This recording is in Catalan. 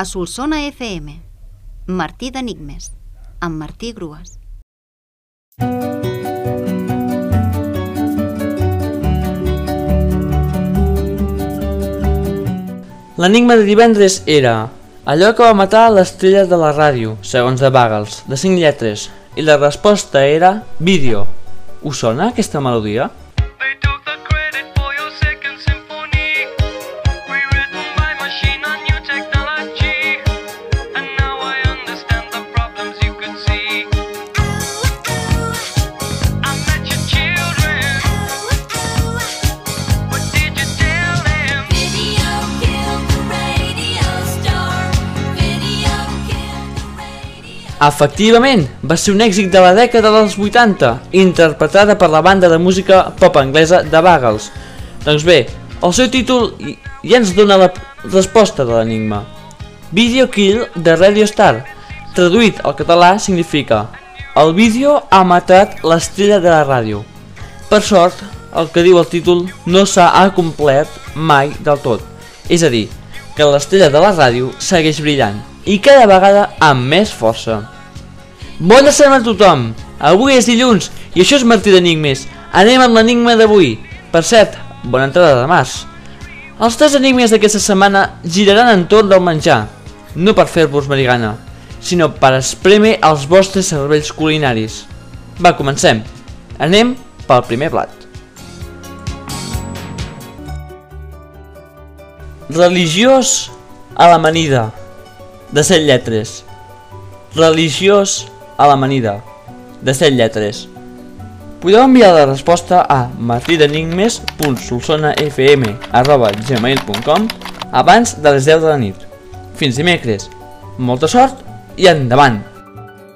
a Solsona FM. Martí d'Enigmes, amb Martí Grues. L'enigma de divendres era allò que va matar l'estrella de la ràdio, segons de Bagels, de 5 lletres, i la resposta era vídeo. Us sona aquesta melodia? Efectivament, va ser un èxit de la dècada dels 80, interpretada per la banda de música pop anglesa de Bagels. Doncs bé, el seu títol ja ens dona la resposta de l'enigma. Video Kill de Radio Star, traduït al català significa El vídeo ha matat l'estrella de la ràdio. Per sort, el que diu el títol no s'ha acomplert mai del tot. És a dir, que l'estrella de la ràdio segueix brillant i cada vegada amb més força. Bona setmana a tothom! Avui és dilluns i això és Martí d'Enigmes. Anem amb l'enigma d'avui. Per cert, bona entrada de març. Els tres enigmes d'aquesta setmana giraran entorn del menjar, no per fer-vos marigana, sinó per espremer els vostres cervells culinaris. Va, comencem. Anem pel primer plat. Religiós a l'amanida, de set lletres. Religiós a l'amanida, de set lletres. Podeu enviar la resposta a martidenigmes.solsonafm.gmail.com abans de les 10 de la nit. Fins dimecres. Molta sort i endavant!